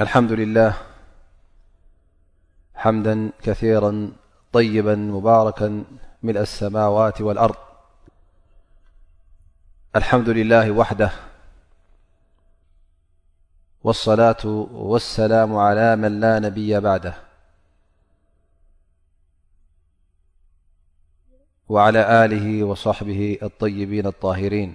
الحمد لله حمدا كثيرا طيبا مباركا ملأ السماوات والأرض الحمد لله وحده والصلاة والسلام على من لا نبي بعده وعلى له وصحبه الطيبين الطاهرين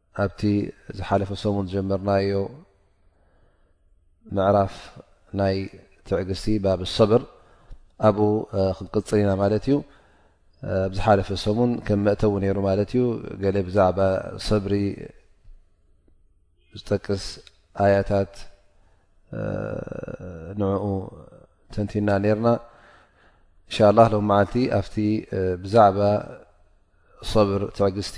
ኣብቲ ዝሓለፈ ሰሙን ዝጀመርናዮ ምዕራፍ ናይ ትዕግስቲ ባብ ሰብር ኣብኡ ክንቅፅል ኢና ማለት እዩ ኣብ ዝሓለፈ ሰሙን ከም መእተዊ ነይሩ ማለት እዩ ገለ ብዛዕባ ሰብሪ ዝጠቅስ ኣያታት ንዕኡ ተንቲና ነርና እንሻ ላ ሎም መዓልቲ ኣብቲ ብዛዕባ ሰብር ትዕግስቲ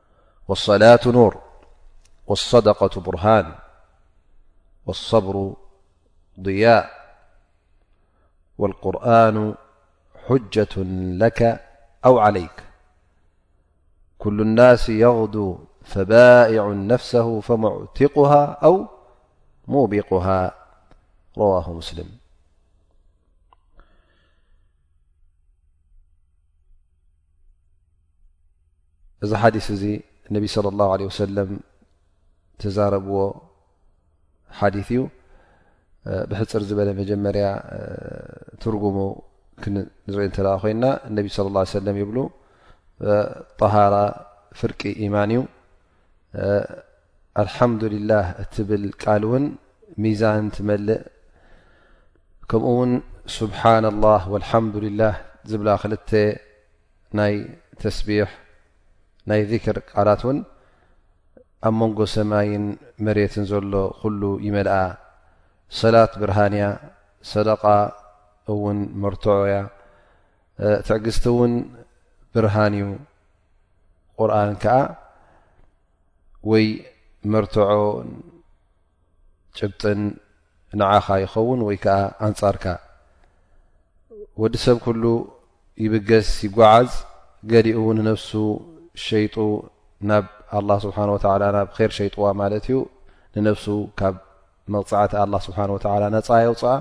والصلاة نور والصدقة برهان والصبر ضياء والقرآن حجة لك أو عليك كل الناس يغدو فبائع نفسه فمعتقها أو مبقها رواه مسلم እዚ ሓዲስ እዚ ነቢ صለ ላه ለ ወሰለም ተዛረብዎ ሓዲ እዩ ብሕፅር ዝበለ መጀመርያ ትርጉሙ ክንርኢ እተ ኮይና እነቢ ስለ ላ ሰለም ይብሉ ጠሃራ ፍርቂ ኢማን እዩ ኣልሓምዱሊላህ እትብል ቃል እውን ሚዛን ትመልእ ከምኡ እውን ስብሓና ላህ ወልሓምዱሊላህ ዝብላ ክልተ ናይ ተስቢሕ ናይ ዚክር ቃላት እውን ኣብ መንጎ ሰማይን መሬትን ዘሎ ኩሉ ይመልኣ ሰላት ብርሃን እያ ሰደቃ እውን መርትዖ እያ ትዕግስቲ እውን ብርሃን እዩ ቁርን ከዓ ወይ መርትዖ ጭብጥን ንዓኻ ይኸውን ወይ ከዓ ኣንፃርካ ወዲ ሰብ ኩሉ ይብገስ ይጓዓዝ ገሊኡ ንነፍሱ ሸይጡ ናብ ኣላ ስብሓን ወተላ ናብ ር ሸይጥዋ ማለት እዩ ንነፍሱ ካብ መቕፃዕቲ ኣላ ስብሓን ወተላ ነፃ የውፅኣ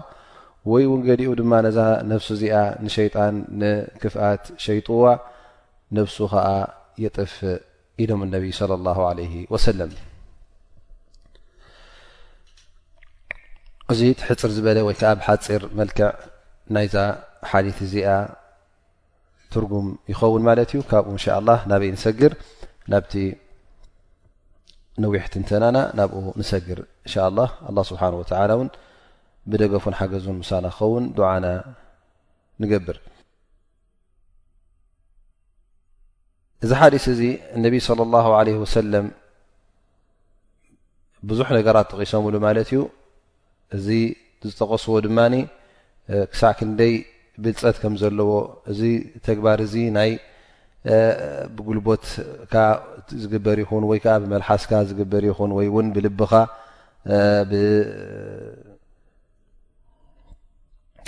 ወይ እውን ገሊኡ ድማ ነዛ ነፍሱ እዚኣ ንሸይጣን ንክፍኣት ሸይጥዋ ነፍሱ ከዓ የጥፍእ ኢሎም እነቢ صለ ላه ለ ወሰለም እዚ ትሕፅር ዝበለ ወይ ከዓ ብሓፂር መልክዕ ናይዛ ሓሊት እዚኣ ትርጉም ይኸውን ማለት እዩ ካብኡ እንሻ ላ ናበይ ንሰግር ናብቲ ነዊሕ ትንተናና ናብኡ ንሰግር እንሻ ላ ኣላ ስብሓን ወተላ እውን ብደገፉን ሓገዙን ምሳና ክኸውን ድዓና ንገብር እዚ ሓዲስ እዚ እነቢ ስለ ላሁ ለ ወሰለም ብዙሕ ነገራት ጠቂሶምሉ ማለት እዩ እዚ ዝጠቀስዎ ድማ ክሳዕ ክንደይ ብልፀት ከም ዘለዎ እዚ ተግባር እዚ ናይ ብጉልቦትካ ዝግበር ይኹን ወይ ከዓ ብመልሓስካ ዝግበር ይኹን ወይ እውን ብልብኻ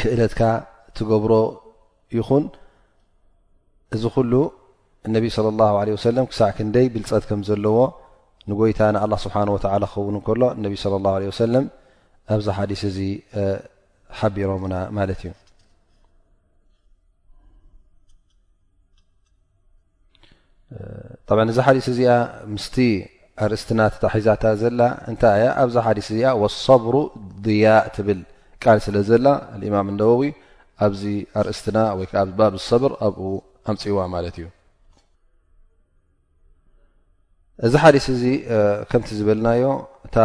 ክእለትካ ትገብሮ ይኹን እዚ ኩሉ እነቢ ስለ ላ ለ ወሰለም ክሳዕ ክንደይ ብልፀት ከም ዘለዎ ንጎይታ ንኣላ ስብሓን ወተላ ክኸውን ከሎ እነቢ ስለ ላ ለ ወሰለም ኣብዚ ሓዲስ እዚ ሓቢሮምና ማለት እዩ ብ እዛ ሓዲስ እዚኣ ምስቲ ኣርእስትና ተታሒዛታ ዘላ እንታይ እያ ኣብዛ ሓዲስ እዚኣ ወሰብሩ ድያ ትብል ቃል ስለ ዘላ እማም እነወዊ ኣብዚ ኣርእስትና ወይ ከዓ ባብ ሰብር ኣብኡ ኣምፅዋ ማለት እዩ እዚ ሓዲስ እዚ ከምቲ ዝበልናዮ እታ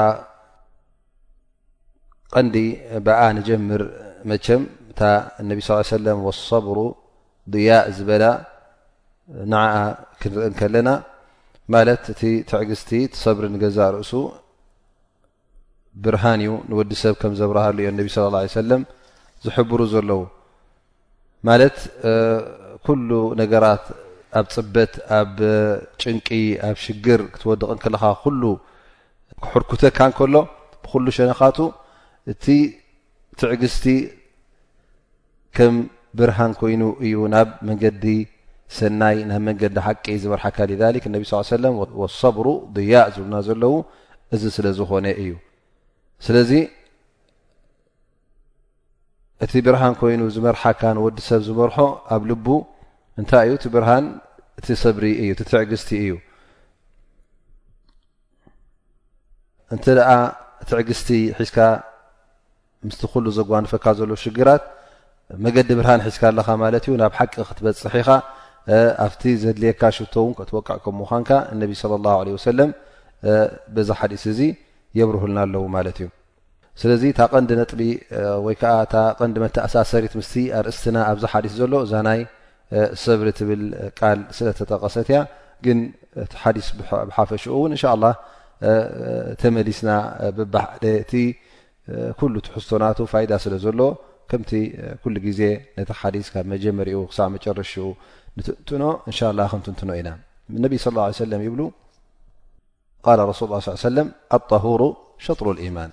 ቀንዲ ብኣ ንጀምር መቸም እታ እነቢ ስ ሰለም ወሰብሩ ضያእ ዝበላ ንዓኣ ክንርኢ ከለና ማለት እቲ ትዕግስቲ ትሰብሪ ንገዛእ ርእሱ ብርሃን እዩ ንወዲ ሰብ ከም ዘብርሃሉ እዮ ነቢ ስለ ላ ሰለም ዝሕብሩ ዘለዉ ማለት ኩሉ ነገራት ኣብ ፅበት ኣብ ጭንቂ ኣብ ሽግር ክትወድቕ ከለካ ኩሉ ክሕርኩተካ ከሎ ብኩሉ ሸነካቱ እቲ ትዕግስቲ ከም ብርሃን ኮይኑ እዩ ናብ መንገዲ ሰናይ ናብ መንገዲ ሓቂ ዝመርሓካ ሊክ ነቢ ስ ሰለም ወሰብሩ ድያእ ዝብሉና ዘለዉ እዚ ስለ ዝኾነ እዩ ስለዚ እቲ ብርሃን ኮይኑ ዝመርሓካ ንወዲ ሰብ ዝመርሖ ኣብ ልቡ እንታይ እዩ እቲ ብርሃን እቲ ሰብሪ እዩ እቲ ትዕግስቲ እዩ እንተ ደኣ ትዕግስቲ ሒዝካ ምስቲ ኩሉ ዘጓንፈካ ዘሎ ሽግራት መገዲ ብርሃን ሒዝካ ኣለኻ ማለት እዩ ናብ ሓቂ ክትበፅሕ ኢኻ ኣብቲ ዘድልየካ ሽቶ እውን ከትወቅዕ ከም ምዃንካ እነቢ ስለ ላ ለ ወሰለም በዛ ሓዲስ እዚ የብርህልና ኣለዉ ማለት እዩ ስለዚ እታ ቀንዲ ነጥቢ ወይ ከዓ እታ ቀንዲ መተኣሳሰሪት ምስቲ ኣርእስትና ኣብዚ ሓዲስ ዘሎ እዛ ናይ ሰብሪ ትብል ቃል ስለ ተጠቀሰት እያ ግን እቲ ሓዲስ ብሓፈሽኡ እውን እንሻ ላ ተመሊስና ብባሓደ እቲ ኩሉ ትሕዝቶ ናቱ ፋይዳ ስለ ዘለዎ ከምቲ ኩሉ ግዜ ነቲ ሓዲስ ካብ መጀመሪኡ ክሳዕ መጨረሽኡ ንትንትኖ እንሻላ ክንትንትኖ ኢና ነቢ ስ ላ ሰለም ይብሉ ቃል ረሱል ስ ሰለም ኣጣሁሩ ሸጥሩ ልኢማን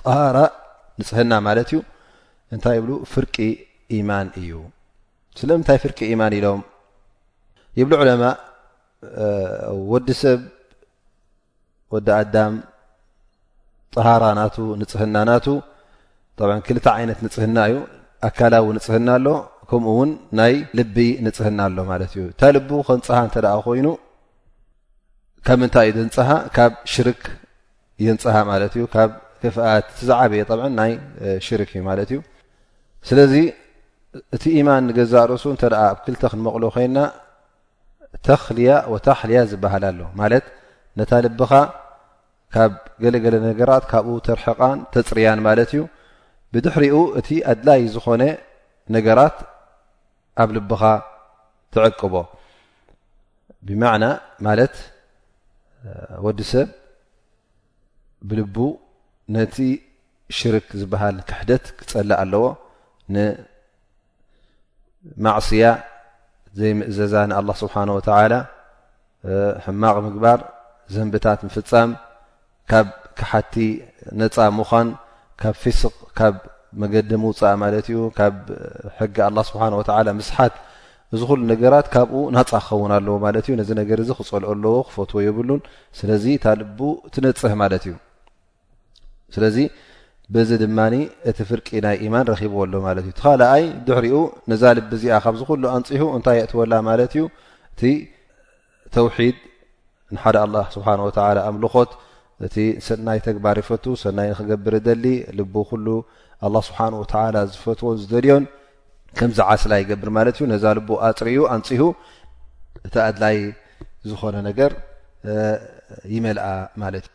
ጠሃራ ንፅህና ማለት እዩ እንታይ ይብሉ ፍርቂ ኢማን እዩ ስለምንታይ ፍርቂ ኢማን ኢሎም ይብሉ ዕለማ ወዲ ሰብ ወዲ ኣዳም ጠሃራ ናቱ ንፅህና ናቱ ክልተ ዓይነት ንፅህና እዩ ኣካላዊ ንፅህና ኣሎ ከምኡ ውን ናይ ልቢ ንፅህና ኣሎ ማለት እዩ እታ ልቡ ከንፅሃ እተ ኮይኑ ካብ ምንታይ እዩ ዘንፅሃ ካብ ሽርክ የንፅሃ ማለት እዩ ካብ ክፍኣት ዝዓበየ ጠብ ናይ ሽርክ እዩ ማለት እዩ ስለዚ እቲ ኢማን ንገዛእ ርእሱ እተ ኣብ ክልተ ክንመቕሎ ኮይና ተኽልያ ወታሕልያ ዝበሃል ኣሎ ማለት ነታ ልብኻ ካብ ገለገለ ነገራት ካብኡ ተርሕቓን ተፅርያን ማለት እዩ ብድሕሪኡ እቲ ኣድላይ ዝኾነ ነገራት ኣብ ልብኻ ትዕቅቦ ብማዕና ማለት ወዲ ሰብ ብልቡ ነቲ ሽርክ ዝበሃል ክሕደት ክፀላእ ኣለዎ ማዕስያ ዘይምእዘዛ ንኣላ ስብሓን ወተላ ሕማቕ ምግባር ዘንብታት ምፍፃም ካብ ክሓቲ ነፃ ምዃን ካብ ፊስቅ ካብ መገዲ ምውፃእ ማለት እዩ ካብ ሕጊ ኣላ ስብሓን ወተላ ምስሓት እዚ ኩሉ ነገራት ካብኡ ናፃ ክኸውን ኣለዎ ማለት እዩ ነዚ ነገር እዚ ክፀልኦ ኣለዎ ክፈትዎ የብሉን ስለዚ ታልቡ ትነፅህ ማለት እዩ ስለዚ በዚ ድማ እቲ ፍርቂ ናይ ኢማን ረኪብዎ ኣሎ ማለት እዩ ተካልኣይ ድሕሪኡ ነዛ ልቢ እዚኣ ካብዚ ኩሉ ኣንፅሁ እንታይ የእትወላ ማለት እዩ እቲ ተውሒድ ንሓደ ኣላ ስብሓን ወተ ኣምልኾት እቲ ሰናይ ተግባር ይፈቱ ሰናይ ንክገብር ደሊ ልቡ ኩሉ ኣላ ስብሓን ወተላ ዝፈትዎን ዝደልዮን ከምዚ ዓስላ ይገብር ማለት እዩ ነዛ ልቡ ኣፅርኡ ኣንፅሁ እቲ ኣድላይ ዝኾነ ነገር ይመልኣ ማለት እዩ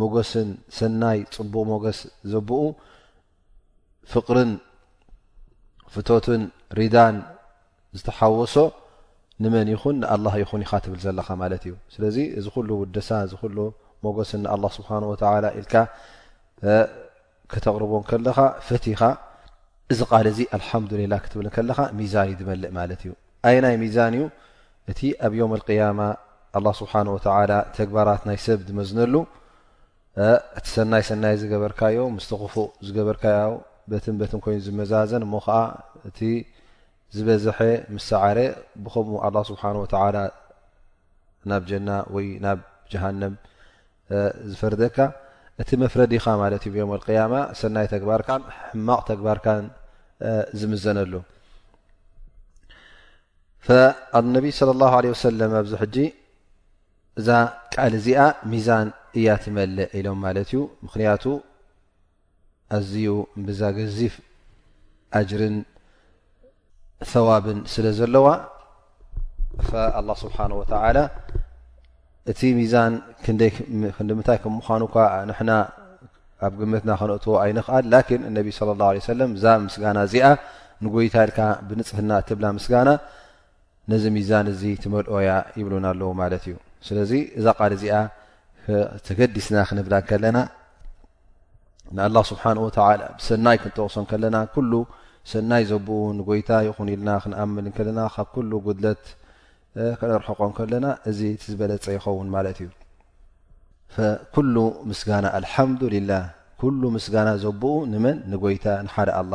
ሞገስን ሰናይ ፅቡቕ ሞገስ ዘብኡ ፍቕርን ፍቶትን ሪዳን ዝተሓወሶ ንመን ይኹን ንኣላ ይኹን ኢኻ ትብል ዘለኻ ማለት እዩ ስለዚ እዚ ኩሉ ውደሳ እዚ ኩሉ ሞገስ ንኣላ ስብሓን ወተላ ኢልካ ከተቕርቦ እንከለኻ ፈቲኻ እዚ ቃል እዚ ኣልሓምዱሊላ ክትብል ከለኻ ሚዛን እዩ ዝመልእ ማለት እዩ ኣይናይ ሚዛን እዩ እቲ ኣብ ዮም ቅያማ ኣላ ስብሓን ወተላ ተግባራት ናይ ሰብ ዝመዝነሉ እቲ ሰናይ ሰናይ ዝገበርካዮ ምስቲ ክፉእ ዝገበርካዮ በትን በትን ኮይኑ ዝመዛዘን እሞ ከዓ እቲ ዝበዝሐ ምሰዓረ ብከምኡ ኣላ ስብሓን ወተላ ናብ ጀና ወይ ናብ ጀሃንም ዝፈርደካ እቲ መፍረዲኻ ማለት እዩ ብዮም ኣልቅያማ ሰናይ ተግባርካን ሕማቕ ተግባርካን ዝምዘነሉ ነቢይ ስለ ላ ለ ወሰለም ኣብዚ ሕጂ እዛ ቃል እዚኣ ሚዛን እያ ትመልእ ኢሎም ማለት እዩ ምክንያቱ ኣዝዩ እምብዛ ገዚፍ ኣጅርን ሰዋብን ስለ ዘለዋ ኣላ ስብሓን ወተዓላ እቲ ሚዛን ክንዲምንታይ ከም ምዃኑ ኳ ንሕና ኣብ ግመትና ከነእትዎ ኣይንኽኣል ላኪን እነቢ ስለ ላ ሰለም እዛ ምስጋና እዚኣ ንጎይታ ኢልካ ብንፅህና እትብላ ምስጋና ነዚ ሚዛን እዚ ትመልኦ እያ ይብሉና ኣለዉ ማለት እዩ ስለዚ እዛ ቃል እዚኣ ተገዲስና ክንብላ ከለና ንኣላ ስብሓን ወተላ ብሰናይ ክንጠቕሶ ከለና ኩሉ ሰናይ ዘብኡ ንጎይታ ይኹን ኢልና ክንኣምን ከለና ካብ ኩሉ ጉድለት ከነርሕቆ ከለና እዚ ዝበለፀ ይኸውን ማለት እዩ ኩሉ ምስጋና ኣልሓምዱልላ ኩሉ ምስጋና ዘብኡ ንመን ንጎይታ ንሓደ ኣላ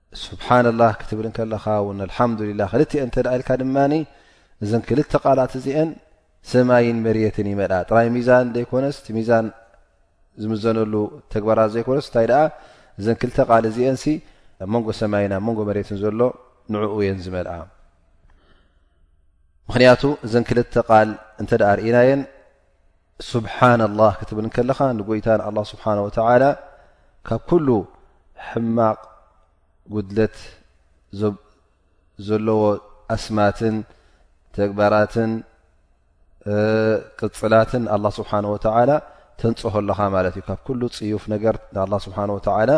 ስብሓንላህ ክትብል እንከለኻ ውን ኣልሓምዱሊላ ክልቲኤን እንተ ኢልካ ድማ እዘን ክልተ ቃላት እዚኤን ሰማይን መርትን ይመልኣ ጥራይ ሚዛን ዘይኮነስ እቲ ሚዛን ዝምዘነሉ ተግባራት ዘይኮነስ እንታይ ደኣ እዘን ክልተ ቃል እዚኤን ሲ ኣብ መንጎ ሰማይን ኣብ መንጎ መሬትን ዘሎ ንዕኡ እየን ዝመልኣ ምክንያቱ እዘን ክልተ ቃል እንተ ደኣ ርእናየን ስብሓናላህ ክትብል ከለኻ ንጎይታ ንኣላ ስብሓን ወተዓላ ካብ ኩሉ ሕማቕ ጉድለት ዘለዎ ኣስማትን ተግባራትን ቅፅላትን ኣላ ስብሓን ወተዓላ ተንፅሆ ኣለኻ ማለት እዩ ካብ ኩሉ ፅዩፍ ነገር ንኣላ ስብሓን ወተዓላ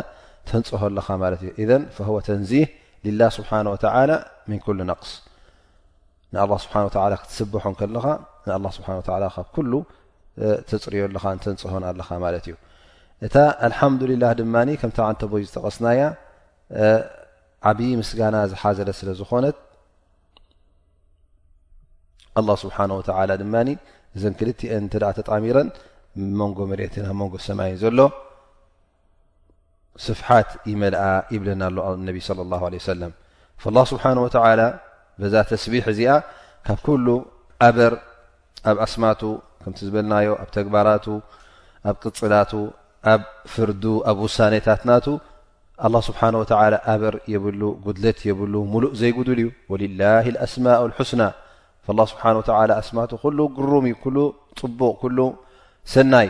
ተንፅሆ ኣለኻ ማለት እዩ ኢዘን ፈህወ ተንዚህ ልላ ስብሓን ወተዓላ ምን ኩሉ ነቕስ ንኣላህ ስብሓን ወተዓላ ክትስብሖ ከለኻ ንኣላህ ስብሓን ወተዓላ ካብ ኩሉ ተፅርዮ ኣለኻ ንተንፅሆን ኣለኻ ማለት እዩ እታ ኣልሓምዱሊላህ ድማ ከምቲ ዓንተቦይ ዝጠቐስናያ ዓብዪ ምስጋና ዝሓዘለ ስለ ዝኾነት ኣላህ ስብሓን ወተዓላ ድማ እዘን ክልትኤን እንተ ተጣሚረን መንጎ መሬትን ኣብ መንጎ ሰማይን ዘሎ ስፍሓት ይመልኣ ይብለና ኣሎ ነቢ صለ ላه ለ ሰለም ላ ስብሓን ወተላ በዛ ተስቢሕ እዚኣ ካብ ኩሉ ኣበር ኣብ ኣስማቱ ከምቲ ዝበልናዮ ኣብ ተግባራቱ ኣብ ቅፅላቱ ኣብ ፍርዱ ኣብ ውሳኔታት ናቱ ኣላ ስብሓን ወተላ ኣበር የብሉ ጉድለት የብሉ ሙሉእ ዘይጉዱል እዩ ወልላ ኣስማء ሑስና ላ ስብሓን ወተላ ኣስማቱ ኩሉ ግሩም እዩ ኩሉ ፅቡቕ ኩሉ ሰናይ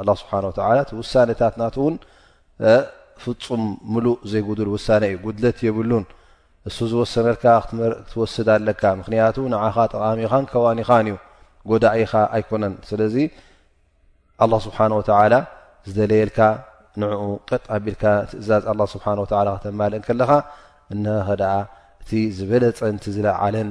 ኣላ ስብሓን ወተላ እቲ ውሳኔታት ናት እውን ፍፁም ምሉእ ዘይጉዱል ውሳነ እዩ ጉድለት የብሉን እሱ ዝወሰነልካ ክትወስድ ኣለካ ምክንያቱ ንዓኻ ጠቓሚኻን ከዋኒኻን እዩ ጎዳኢኻ ኣይኮነን ስለዚ ኣላ ስብሓን ወተላ ዝደለየልካ ንዕኡ ቀጥ ኣቢልካ ትእዛዝ ኣላ ስብሓን ወተላ ከተማልእ ከለኻ እነኸ ደኣ እቲ ዝበለፀን እቲ ዝለዓለን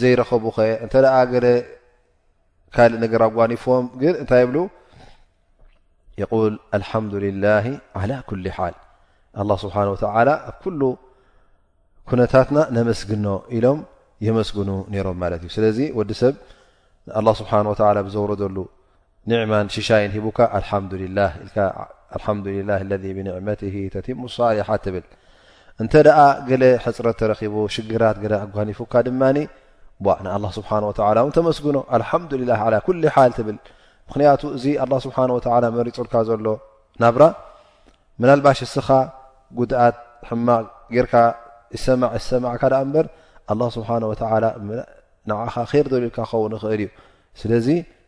ዘይረኸቡ ከ እንተ ገለ ካልእ ነገር ኣጓኒፎም ግን እንታይ ይብሉ የል ኣልሓምዱልላህ ዓላ ኩል ሓል ኣላ ስብሓን ወተላ ኣብ ኩሉ ኩነታትና ነመስግኖ ኢሎም የመስግኑ ነይሮም ማለት እዩ ስለዚ ወዲ ሰብ ንኣላ ስብሓን ወተላ ብዘውረደሉ ኒዕማን ሽሻይን ሂቡካ ኣልሓምዱሊላህ ኢልካ ኣልሓምዱሊላህ ለዚ ብኒዕመትሂ ተቲሙ ሳሊሓት ትብል እንተ ደኣ ገለ ሕፅረት ተረኺቡ ሽግራት ገለ ኣጓኒፉካ ድማ ንኣላ ስብሓን ወተላ እውን ተመስግኖ ኣልሓምዱላ ዓላ ኩሉ ሓል ትብል ምክንያቱ እዚ ኣላ ስብሓን ወተላ መሪፁልካ ዘሎ ናብራ ምናልባሽ እስኻ ጉድኣት ሕማቕ ጌርካ ይሰማዕ ዝሰማዕካ ደኣ እምበር ኣላ ስብሓን ወተላ ንዓኻ ከይር ዘልልካ ክኸውን ይኽእል እዩ ስለዚ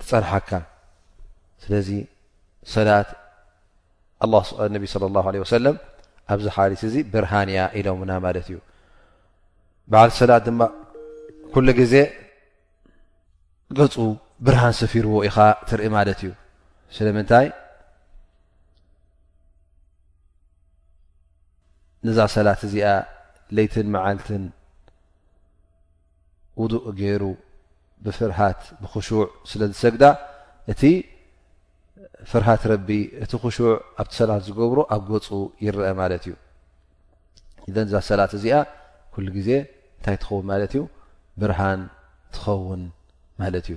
ትጸንሓካ ስለዚ ሰላት ነቢ صለ ላه ለ ወሰለም ኣብዚ ሓዲስ እዚ ብርሃን እያ ኢሎምና ማለት እዩ በዓል ሰላት ድማ ኩሉ ግዜ ገፁ ብርሃን ሰፊርዎ ኢኻ ትርኢ ማለት እዩ ስለምንታይ ነዛ ሰላት እዚኣ ለይትን መዓልትን ውዱእ ገይሩ ብፍርሃት ብክሹዕ ስለ ዝሰግዳ እቲ ፍርሃት ረቢ እቲ ክሹዕ ኣብቲ ሰላት ዝገብሮ ኣብ ገፁ ይረአ ማለት እዩ እዘን እዛ ሰላት እዚኣ ኩሉ ግዜ እንታይ ትኸውን ማለት እዩ ብርሃን ትኸውን ማለት እዩ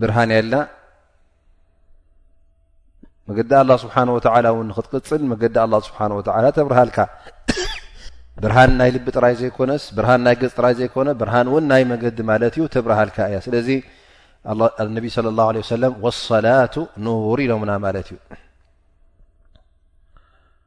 ብርሃን የላ መገዲ ኣላ ስብሓን ወተላ እውን ንክትቅፅል መገዲ ኣላ ስብሓን ወተላ ተብርሃልካ ብርሃን ናይ ልቢ ጥራይ ዘይኮነስ ብርሃን ናይ ገፅ ጥራይ ዘይኮነ ብርሃን እውን ናይ መገዲ ማለት እዩ ተብርሃልካ እያ ስለዚ ነቢ ስለ ላሁ ለ ወሰለም ወሰላቱ ኑር ኢሎምና ማለት እዩ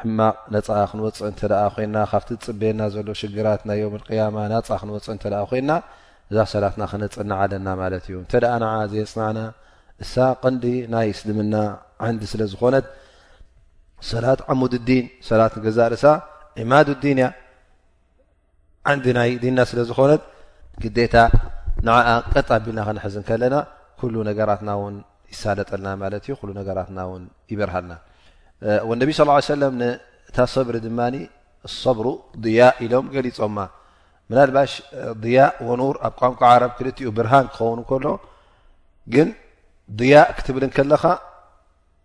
ሕማቕ ነጻ ክንወጽእ እንተ ኮይና ካብቲ ዝጽበየና ዘሎ ሽግራት ናይ ዮም ልቅያማ ናጻ ክንወጽእ እንተ ኮይና እዛ ሰላትና ከነጽንዓ ኣለና ማለት እዩ እንተ ንዓ ዘየጽናዕና እሳ ቀንዲ ናይ እስልምና ዓንዲ ስለ ዝኾነት ሰላት ዓሙድዲን ሰላት ንገዛእ ርእሳ ዒማድዲን እያ ዓንዲ ናይ ዲና ስለ ዝኾነት ግዴታ ንዓኣ ቀጥ ኣቢልና ክንሕዝ ከለና ኩሉ ነገራትና ውን ይሳለጠልና ማለት እዩ ኩሉ ነገራትና ውን ይበርሃልና ወነቢ ስ ሰለም ንእታ ሰብሪ ድማ ሰብሩ ድያ ኢሎም ገሊፆማ ምናልባሽ ድያ ወኑር ኣብ ቋንቋ ዓረብ ክልትኡ ብርሃን ክኸውን ከሎ ግን ድያ ክትብል ከለኻ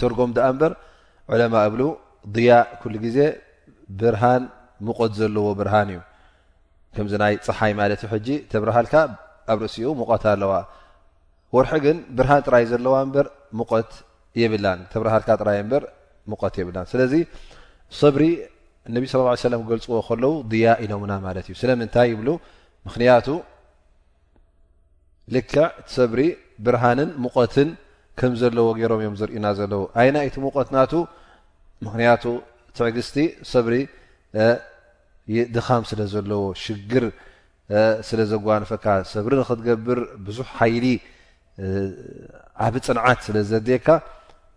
ትርጉም ድኣ እምበር ዕለማ እብሉ ድያእ ኩሉ ግዜ ብርሃን ሙቐት ዘለዎ ብርሃን እዩ ከምዚ ናይ ፀሓይ ማለት እዩ ሕጂ ተብርሃልካ ኣብ ርእሲኡ ሙቐት ኣለዋ ወርሒ ግን ብርሃን ጥራይ ዘለዋ እምበር ሙቐት የብላን ተብርሃልካ ጥራይ እምበር ሙቐት የብላን ስለዚ ሰብሪ እነቢ ስለ ለ ሰለም ክገልፅዎ ከለዉ ድያ ኢሎምና ማለት እዩ ስለምንታይ ይብሉ ምክንያቱ ልክዕ እቲ ሰብሪ ብርሃንን ሙቐትን ከም ዘለዎ ገይሮም እዮም ዝርእና ዘለዉ ኣይናይ እቲ ሙቐት ናቱ ምክንያቱ ትዕግስቲ ሰብሪ ድኻም ስለ ዘለዎ ሽግር ስለ ዘጓንፈካ ሰብሪ ንክትገብር ብዙሕ ሓይሊ ዓብ ፅንዓት ስለ ዘድልየካ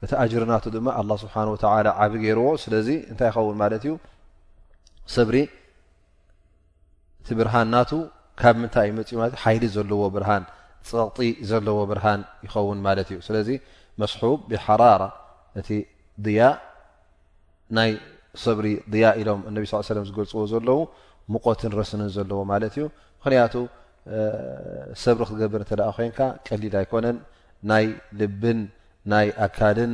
እቲ ኣጅሪ ናቱ ድማ ኣላ ስብሓን ወተላ ዓብ ገይርዎ ስለዚ እንታይ ይኸውን ማለት እዩ ሰብሪ እቲ ብርሃን ናቱ ካብ ምንታይ እዩ መፅኡ ማለት ሓይሊ ዘለዎ ብርሃን ፀቕጢ ዘለዎ ብርሃን ይኸውን ማለት እዩ ስለዚ መስሑብ ብሓራራ እቲ ድያ ናይ ሰብሪ ድያ ኢሎም እነቢ ስ ሰለም ዝገልፅዎ ዘለዉ ሙቆትን ረስንን ዘለዎ ማለት እዩ ምክንያቱ ሰብሪ ክትገብር እንተ ኮይንካ ቀሊል ኣይኮነን ናይ ልብን ናይ ኣካልን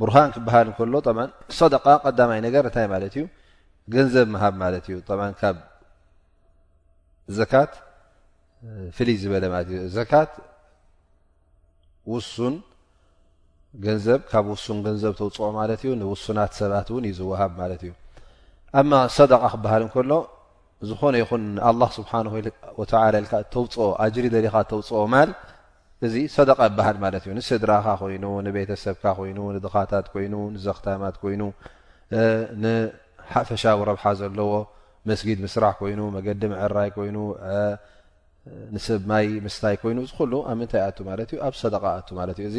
ቡርሃን ክበሃል ከሎ ሰደቃ ቀዳማይ ነገር እንታይ ማለት እዩ ገንዘብ ምሃብ ማለት እዩ ካብ ዘካት ፍልይ ዝበለ ማለት እዩ ዘካት ውሱን ገንዘብ ካብ ውሱን ገንዘብ ተውፅኦ ማለት እዩ ንውሱናት ሰባት እውን እዩ ዝወሃብ ማለት እዩ ኣማ ሰደቃ ክበሃል ከሎ ዝኾነ ይኹን ንኣላ ስብሓን ወተላ ኢልካ እተውፅኦ ኣጅሪ ደሊኻ እተውፅኦ ማል እዚ ሰደቃ ይበሃል ማለት እዩ ንስድራኻ ኮይኑ ንቤተሰብካ ኮይኑ ንድኻታት ኮይኑ ንዘኽታማት ኮይኑ ንሓፈሻዊ ረብሓ ዘለዎ መስጊድ ምስራሕ ኮይኑ መገዲ ምዕራይ ኮይኑ ንሰብ ማይ ምስታይ ኮይኑ ዝኩሉ ኣብ ምንታይ ኣቱ ማለት እዩ ኣብ ሰደቃ ኣቱ ማለት እዩ እዚ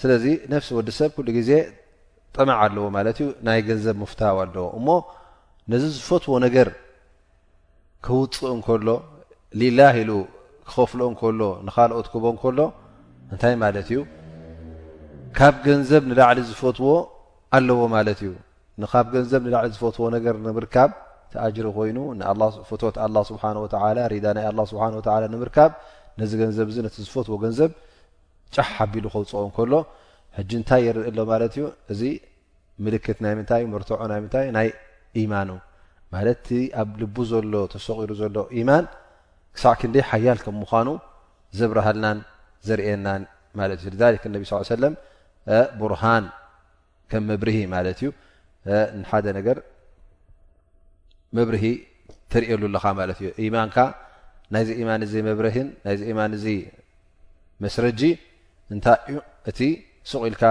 ስለዚ ነፍሲ ወዲ ሰብ ኩሉ ግዜ ጠማዕ ኣለዎ ማለት እዩ ናይ ገንዘብ ምፍታው ኣለዎ እሞ ነዚ ዝፈትዎ ነገር ከውፅእ እንከሎ ሊላህ ኢሉ ክኸፍሎ እንከሎ ንካልኦት ክቦ እንከሎ እንታይ ማለት እዩ ካብ ገንዘብ ንላዕሊ ዝፈትዎ ኣለዎ ማለት እዩ ንካብ ገንዘብ ንላዕሊ ዝፈትዎ ነገር ንምርካብ ተኣጅሪ ኮይኑ ፍትት ኣላ ስብሓን ወተላ ሪዳ ናይ ኣላ ስብሓን ወተላ ንምርካብ ነዚ ገንዘብ እዚ ነቲ ዝፈትዎ ገንዘብ ጫሕ ኣቢሉ ከውፅኦ ከሎ ሕጂ እንታይ ይርኢ ኣሎ ማለት እዩ እዚ ምልክት ናይ ምንታይ መርትዖ ናይ ምንታይ ናይ ኢማኑ ማለት እቲ ኣብ ልቡ ዘሎ ተሰቂሩ ዘሎ ኢማን ክሳዕ ክንደይ ሓያል ከም ምዃኑ ዘብርሃልናን ዘርእየናን ማለት እዩ ሊክ ነቢ ስ ሰለም ቡርሃን ከም መብርሂ ማለት እዩ ንሓደ ነገር መብርሂ ትርእየሉ ኣለኻ ማለት እዩ ኢማንካ ናይዚ ኢማን እዚ መብርህን ናይዚ ኢማን እዚ መስረጂ እንታይ እዩ እቲ ሱቕ ኢልካ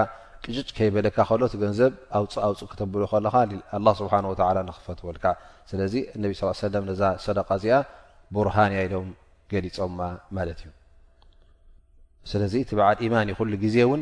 ቅጭጭ ከይበለካ ከሎ እቲ ገንዘብ ኣውፅ ኣውፅ ክተብሉ ከለኻ ኣላ ስብሓን ወተላ ንክፈትወልካ ስለዚ እነቢ ስ ሰለም ነዛ ሰደቃ እዚኣ ቡርሃን እያ ኢሎም ገሊፆማ ማለት እዩ ስለዚ እቲ በዓል ኢማን ዩ ኩሉ ግዜ እውን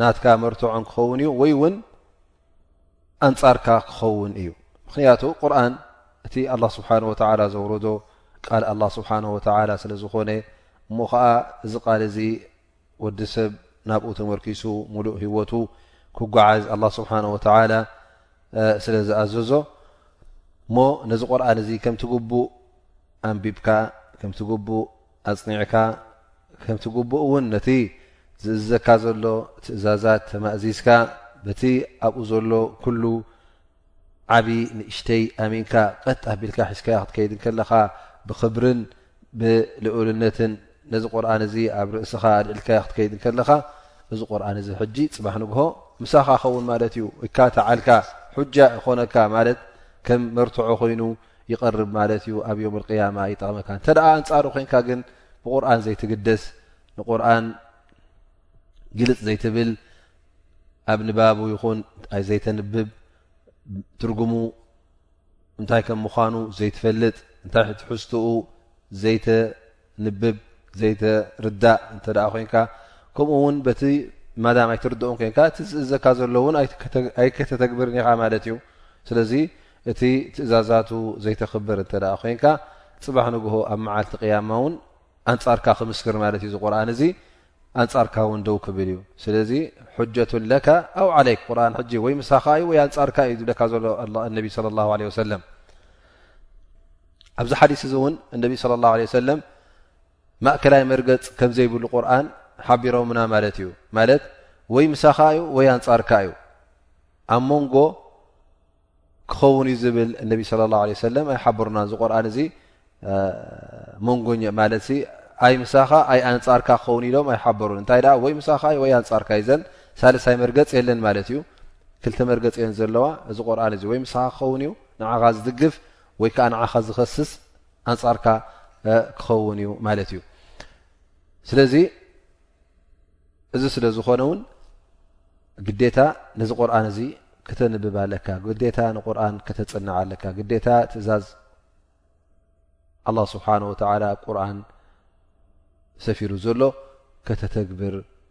ናትካ መርትዖን ክኸውን እዩ ወይ እውን ኣንጻርካ ክኸውን እዩ ምክንያቱ ቁርን እቲ ኣላ ስብሓን ወተላ ዘውረዶ ቃል ኣላ ስብሓን ወተላ ስለ ዝኾነ እሞ ከዓ እዚ ቃል እዚ ወዲ ሰብ ናብኡ ተመርኪሱ ሙሉእ ህወቱ ክጓዓዝ ኣላ ስብሓን ወተላ ስለ ዝኣዘዞ እሞ ነዚ ቁርን እዚ ከምቲ ግቡእ ኣንቢብካ ከምቲ ግቡእ ኣጽኒዕካ ከምቲ ጉቡእ እውን ነቲ ዝእዝዘካ ዘሎ ትእዛዛት ተማእዚዝካ በቲ ኣብኡ ዘሎ ኩሉ ዓቢ ንእሽተይ ኣሚንካ ቀጥ ኣቢልካ ሒዝካዮ ክትከይድ ከለኻ ብክብርን ብልኡልነትን ነዚ ቁርን እዚ ኣብ ርእስኻ ኣልዒልካዮ ክትከይድ ከለኻ እዚ ቁርን እዚ ሕጂ ጽባሕ ንግሆ ምሳኻ ኸውን ማለት እዩ እካ ተዓልካ ሑጃ ይኾነካ ማለት ከም መርትዖ ኮይኑ ይቐርብ ማለት እዩ ኣብ ዮም ቅያማ ይጠቕመካ እንተ ኣንጻሩ ኮንካ ግን ብቁርን ዘይትግደስ ንቁርን ግልፅ ዘይትብል ኣብ ንባቡ ይኹን ዘይተንብብ ትርጉሙ እንታይ ከም ምዃኑ ዘይትፈልጥ እንታይ ትሕዝትኡ ዘይተ ንብብ ዘይተርዳእ እንተ ኮንካ ከምኡ ውን በቲ ማዳም ኣይትርድኡን ኮንካ እቲ ዝእዘካ ዘሎ እውን ኣይከተተግብርን ኢኻ ማለት እዩ ስለዚ እቲ ትእዛዛቱ ዘይተክብር እንተ ኮንካ ፅባሕ ንግሆ ኣብ መዓልቲ ቅያማ እውን ኣንፃርካ ክምስክር ማለት እዩ ዝቁርን እዚ ኣንፃርካ ውን ደው ክብል እዩ ስለዚ ጀት ለካ ኣው ዓለይክ ቁር ሕጂ ወይ ምሳኻ እዩ ወይ ኣንፃርካ እዩ ዝብለካ ዘሎ ነቢ ለ ላ ለ ወሰለም ኣብዚ ሓዲስ እዚ እውን እነቢ ስለ ላሁ ለ ሰለም ማእከላይ መርገፅ ከም ዘይብሉ ቁርን ሓቢሮምና ማለት እዩ ማለት ወይ ምሳኻ እዩ ወይ ኣንፃርካ እዩ ኣብ መንጎ ክኸውን እዩ ዝብል እነቢ ስለ ላሁ ለ ሰለም ኣይሓብሩና እዚ ቁርን እዚ መንጎኛ ማለት ኣይ ምሳኻ ኣይ ኣንፃርካ ክኸውን ኢሎም ኣይሓበሩን እንታይ ደ ወይ ምሳኻ እዩ ወይ ኣንፃርካ እዩዘን ሳልሳይ መርገፅ የለን ማለት እዩ ክልተ መርገፅ እየን ዘለዋ እዚ ቁርን እዚ ወይ ምሳኻ ክኸውን እዩ ንዓኻ ዝድግፍ ወይ ከዓ ንዓኻ ዝኸስስ ኣንፃርካ ክኸውን እዩ ማለት እዩ ስለዚ እዚ ስለ ዝኾነ እውን ግዴታ ነዚ ቁርን እዚ ክተንብብ ኣለካ ግዴታ ንቁርን ከተፅንዕ ኣለካ ግዴታ ትእዛዝ ኣላ ስብሓን ወተላ ቁርን ሰፊሩ ዘሎ ከተተግብር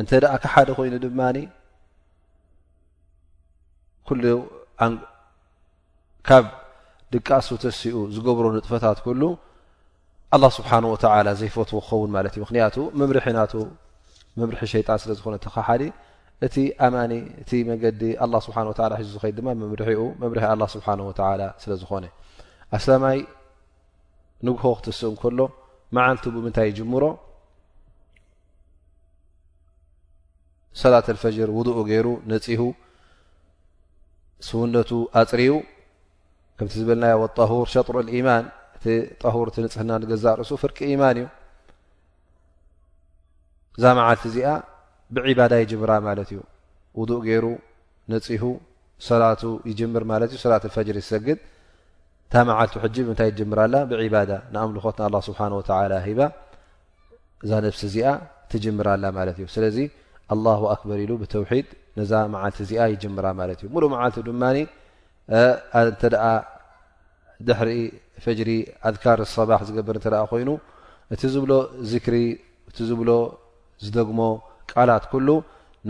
እንተ ደኣ ክሓደ ኮይኑ ድማ ኩሉ ካብ ድቃሱ ተሲኡ ዝገብሮ ንጥፈታት ኩሉ ኣላ ስብሓን ወተላ ዘይፈትዎ ክኸውን ማለት እዩ ምክንያቱ መምርሒ ናቱ መምርሒ ሸይጣን ስለ ዝኾነ ተኸሓዲ እቲ ኣማኒ እቲ መገዲ ኣላ ስብሓ ወላ ሒዙ ዝኸይድ ድማ መምርሒኡ መምርሒ ኣላ ስብሓን ወተላ ስለ ዝኾነ ኣስላማይ ንግሆ ክትስእ እንከሎ መዓልቱ ብምንታይ ይጅምሮ ሰላት ኣልፈጅር ውድኡ ገይሩ ነፂሁ ስውነቱ ኣፅርዩ ከምቲ ዝበልናዮ ወጣሁር ሸጥሮ ልኢማን እቲ ጣሁር እቲ ንፅህና ንገዛእ ርእሱ ፍርቂ ኢማን እዩ እዛ መዓልቲ እዚኣ ብዒባዳ ይጅምራ ማለት እዩ ውዱእ ገይሩ ነፂሁ ሰላቱ ይጅምር ማለት እዩ ሰላት ኣልፈጅር ይሰግድ እታ መዓልቱ ሕጂ ብምንታይ ትጅምር ኣላ ብዒባዳ ንኣምልኾት ንኣላ ስብሓን ወተላ ሂባ እዛ ነብሲ እዚኣ ትጅምር ኣላ ማለት እዩ ስለዚ ኣላሁ ኣክበር ኢሉ ብተውሒድ ነዛ መዓልቲ እዚኣ ይጅምራ ማለት እዩ ሙሉእ መዓልቱ ድማ እንተ ድሕሪ ፈጅሪ ኣድካር ሰባሕ ዝገብር እተ ኮይኑ እቲ ዝብሎ ዝክሪ እቲ ዝብሎ ዝደግሞ ቃላት ኩሉ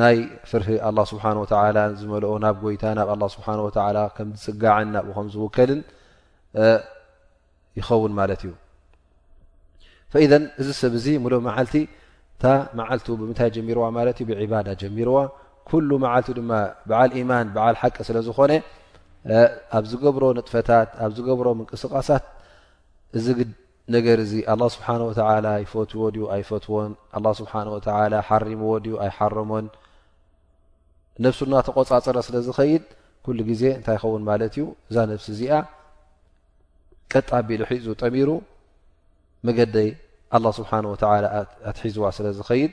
ናይ ፍርሂ ኣላ ስብሓን ወተዓላን ዝመልኦ ናብ ጎይታ ናብ ኣላ ስብሓን ወተዓላ ከም ዝፅጋዕን ናብኡ ከም ዝውከልን ይኸውን ማለት እዩ ፈኢዘን እዚ ሰብ እዚ ምሎ መዓልቲ እታ መዓልቱ ብምንታይ ጀሚርዋ ማለት እዩ ብዕባዳ ጀሚርዋ ኩሉ መዓልቱ ድማ በዓል ኢማን በዓል ሓቂ ስለ ዝኾነ ኣብ ዝገብሮ ንጥፈታት ኣብ ዝገብሮ ምንቅስቃሳት እዚ ነገር እዚ ኣላ ስብሓን ወተላ ይፈትዎ ድዩ ኣይፈትዎን ኣላ ስብሓን ወተላ ሓሪምዎ ድዩ ኣይሓረሞን ነብሱ እና ተቆፃፀረ ስለ ዝኸይድ ኩሉ ግዜ እንታይ ይኸውን ማለት እዩ እዛ ነብሲ እዚኣ ቀጣ ቢሉ ሒዙ ጠሚሩ መገደይ ኣላ ስብሓን ወተላ ኣትሒዝዋ ስለ ዝኸይድ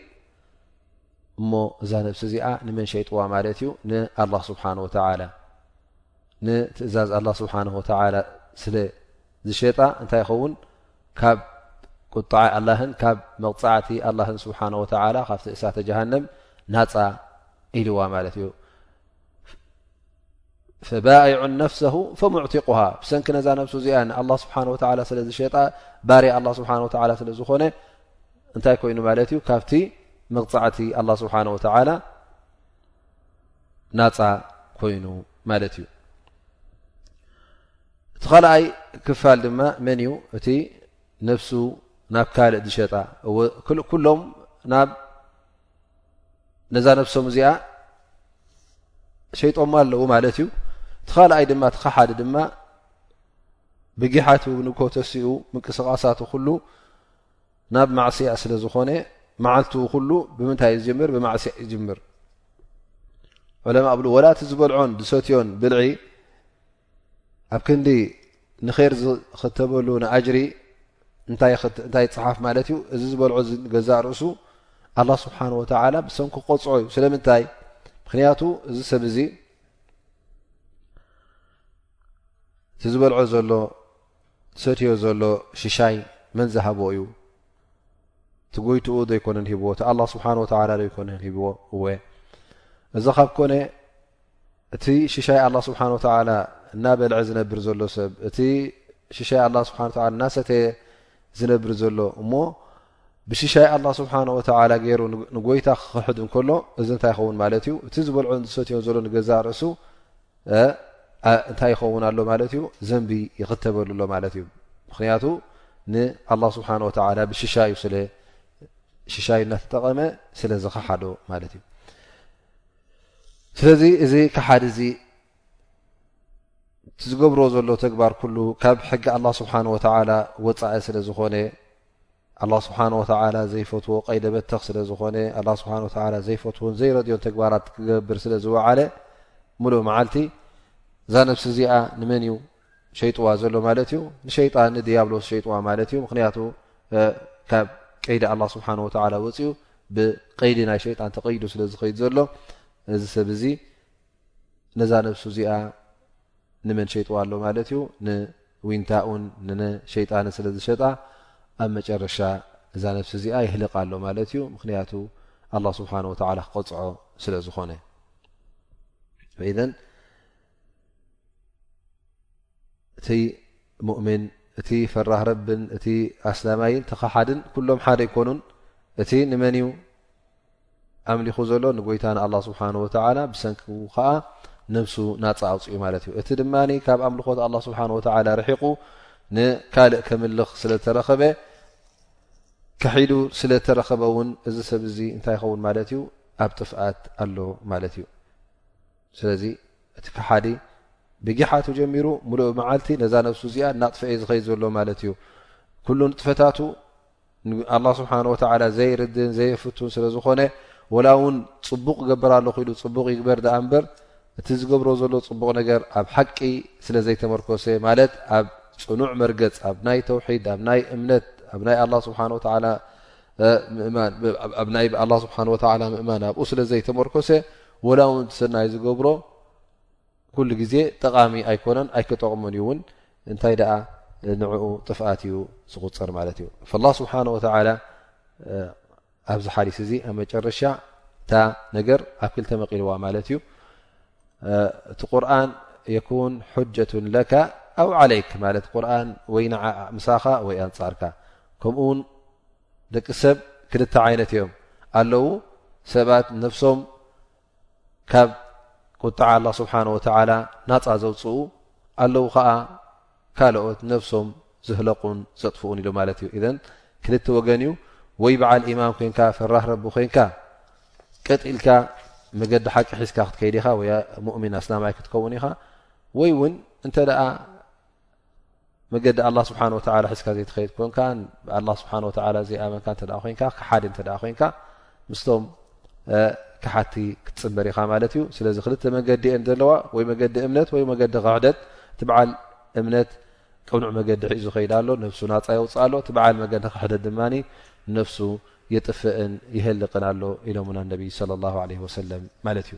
እሞ እዛ ነብሲ እዚኣ ንመን ሸይጥዋ ማለት እዩ ንኣላ ስብሓን ወተላ ንትእዛዝ ኣላ ስብሓን ወተላ ስለ ዝሸጣ እንታይ ይኸውን ካብ ቁጣዓ ኣላህን ካብ መቕፃዕቲ ኣላህን ስብሓን ወተላ ካብቲ እሳተ ጀሃንም ናፃ ኢልዋ ማለት እዩ ፈባዒዑ ነፍሰሁ ፈሙዕቲቁሃ ብሰንኪ ነዛ ነብሱ እዚኣ ንኣላ ስብሓን ወተላ ስለ ዝሸጣ ባርያ ኣላ ስብሓን ወተላ ስለ ዝኾነ እንታይ ኮይኑ ማለት እዩ ካብቲ መቕፃዕቲ ኣላ ስብሓን ወተላ ናፃ ኮይኑ ማለት እዩ እቲ ኻልኣይ ክፋል ድማ መን እዩ እቲ ነፍሱ ናብ ካልእ ዝሸጣ ኩሎም ናብ ነዛ ነብሶም እዚኣ ሸይጦማ ኣለዉ ማለት እዩ እቲ ካልኣይ ድማ እቲ ከሓዲ ድማ ብጊሓት ንኮ ተሲኡ ምንቅስቃሳት ኩሉ ናብ ማዕስያ ስለ ዝኾነ መዓልቱ ኩሉ ብምንታይ ይጅምር ብማዕስያ ይጅምር ዕለማ ብሉ ወላ እቲ ዝበልዖን ዝሰትዮን ብልዒ ኣብ ክንዲ ንር ዝኽተበሉ ንኣጅሪ እታይ ይፅሓፍ ማለት እዩ እዚ ዝበልዖ ገዛእ ርእሱ ኣላ ስብሓን ወተላ ብሰም ክቆፅዖ እዩ ስለምንታይ ምክንያቱ እዚ ሰብ እዚ እቲ ዝበልዖ ዘሎ ሰትዮ ዘሎ ሽሻይ መን ዝሃቦ እዩ እቲ ጎይትኡ ዘይኮነን ሂብዎ እቲ ኣላ ስብሓን ወተላ ዘይኮነን ሂብዎ እወ እዚ ካብ ኮነ እቲ ሽሻይ ኣላ ስብሓን ወተላ እናበልዐ ዝነብር ዘሎ ሰብ እቲ ሽሻይ ኣላ ስብሓ እናሰተየ ዝነብር ዘሎ እሞ ብሽሻይ ኣላ ስብሓን ወተላ ገይሩ ንጎይታ ክኽሕድ እንከሎ እዚ እንታይ ይኸውን ማለት እዩ እቲ ዝበልዖ ዝሰትዮን ዘሎ ንገዛ ርእሱ እንታይ ይኸውን ኣሎ ማለት እዩ ዘንቢ ይኽተበሉ ኣሎ ማለት እዩ ምክንያቱ ንኣላ ስብሓን ወተላ ብሽሻዩ ስለ ሽሻይ እናተጠቐመ ስለ ዝኸሓዶ ማለት እዩ ስለዚ እዚ ክሓዲ እዚ ዝገብሮ ዘሎ ተግባር ኩሉ ካብ ሕጊ ኣላ ስብሓን ወተላ ወፃኢ ስለ ዝኾነ ኣላ ስብሓን ወተላ ዘይፈትዎ ቀይደበተኽ ስለ ዝኾነ ኣ ስብሓ ወላ ዘይፈትዎን ዘይረድዮን ተግባራት ክገብር ስለ ዝወዓለ ሙሉእ መዓልቲ እዛ ነብሲ እዚኣ ንመን እዩ ሸይጥዋ ዘሎ ማለት እዩ ንሸይጣን ንድያብሎስ ሸይጥዋ ማለት እዩ ምክንያቱ ካብ ቀይዲ ኣላ ስብሓን ወተላ ወፅኡ ብቀይዲ ናይ ሸይጣን ተቀይዱ ስለ ዝኸይድ ዘሎ እዚ ሰብ እዚ ነዛ ነብሱ እዚኣ ንመን ሸይጥዋ ኣሎ ማለት እዩ ንዊንታኡን ንሸይጣንን ስለ ዝሸጣ ኣብ መጨረሻ እዛ ነብሲ እዚኣ ይህልቃ ኣሎ ማለት እዩ ምክንያቱ ኣላ ስብሓን ወተላ ክቐፅዖ ስለ ዝኾነ እቲ ሙእምን እቲ ፈራህ ረብን እቲ ኣስላማይን ተኸሓድን ኩሎም ሓደ ኣይኮኑን እቲ ንመን እዩ ኣምሊኹ ዘሎ ንጎይታ ንኣላ ስብሓን ወተላ ብሰንኪ ከዓ ነብሱ ናፃ ኣውፅኡ ማለት እዩ እቲ ድማ ካብ ኣምልኾት ኣላ ስብሓን ወተላ ርሒቑ ንካልእ ከምልኽ ስለተረኸበ ክሒዱ ስለተረኸበ እውን እዚ ሰብ እዚ እንታይ ይኸውን ማለት እዩ ኣብ ጥፍኣት ኣሎ ማለት እዩ ስለዚ እቲ ከሓዲ ብጊሓቱ ጀሚሩ ምሉእ መዓልቲ ነዛ ነብሱ እዚኣ እናጥፈኤ ዝኸይድ ዘሎ ማለት እዩ ኩሉ ንጥፈታቱ ንኣላ ስብሓን ወተላ ዘይርድን ዘየፍቱን ስለ ዝኾነ ወላ እውን ፅቡቕ ገብር ኣለኹ ኢሉ ፅቡቕ ይግበር ድኣ እምበር እቲ ዝገብሮ ዘሎ ፅቡቕ ነገር ኣብ ሓቂ ስለ ዘይተመርኮሰ ማለት ኣብ ፅኑዕ መርገፅ ኣብ ናይ ተውሒድ ኣብ ናይ እምነት ኣብ ናይ ኣላ ስብሓን ወተላ ምእማን ናይ ኣላ ስብሓን ወተላ ምእማን ኣብኡ ስለ ዘይተመርኮሰ ወላ እውን ሰናይ ዝገብሮ ኩሉ ግዜ ጠቓሚ ኣይኮነን ኣይክጠቕሙን እዩ እውን እንታይ ደኣ ንዕኡ ጥፍኣት እዩ ዝቁፅር ማለት እዩ ላ ስብሓን ወተላ ኣብዚ ሓዲስ እዚ ኣብ መጨረሻ እታ ነገር ኣብ ክልተ መቒልዋ ማለት እዩ እቲ ቁርን የኩን ሑጀቱ ለካ ኣው ዓለይክ ማለት ቁርን ወይ ምሳኻ ወይ ኣንፃርካ ከምኡ ውን ደቂ ሰብ ክልተ ዓይነት እዮም ኣለው ሰባት ነፍሶም ካብ ቁጣዓ ኣላ ስብሓን ወተዓላ ናፃ ዘውፅኡ ኣለው ከዓ ካልኦት ነብሶም ዘህለቁን ዘጥፍኡን ኢሉ ማለት እዩ እዘን ክልተ ወገን እዩ ወይ በዓል ኢማም ኮንካ ፈራህ ረቢ ኮንካ ቀጥ ኢልካ መገዲ ሓቂ ሒዝካ ክትከይዲ ኢኻ ወይ ሙእሚን ኣስላማይ ክትከውን ኢኻ ወይ እውን እንተ ደኣ መገዲ ኣላ ስብሓን ወተላ ሒዝካ ዘይትኸይድ ኮንካ ብኣላ ስብሓን ወተላ ዘይኣመንካ እተ ኮይንካ ክሓዲ እተ ኮይንካ ምስቶም ካሓቲ ክትፅንበር ኢኻ ማለት እዩ ስለዚ ክልተ መገዲ እየን ዘለዋ ወይ መገዲ እምነት ወይ መገዲ ክሕደት እቲ በዓል እምነት ቅኑዕ መገዲ ሒዙ ከይዳ ኣሎ ነፍሱ ናፃ የውፅእ ኣሎ እቲ በዓል መገዲ ክሕደት ድማ ነፍሱ የጥፍእን ይህልቅን ኣሎ ኢሎሙና ነቢ ለ ላ ለ ወሰለም ማለት እዩ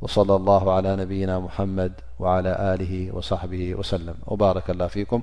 و صلى الله على نبينا محمد و على آله وصحبه وسلم وبارك الله فيكم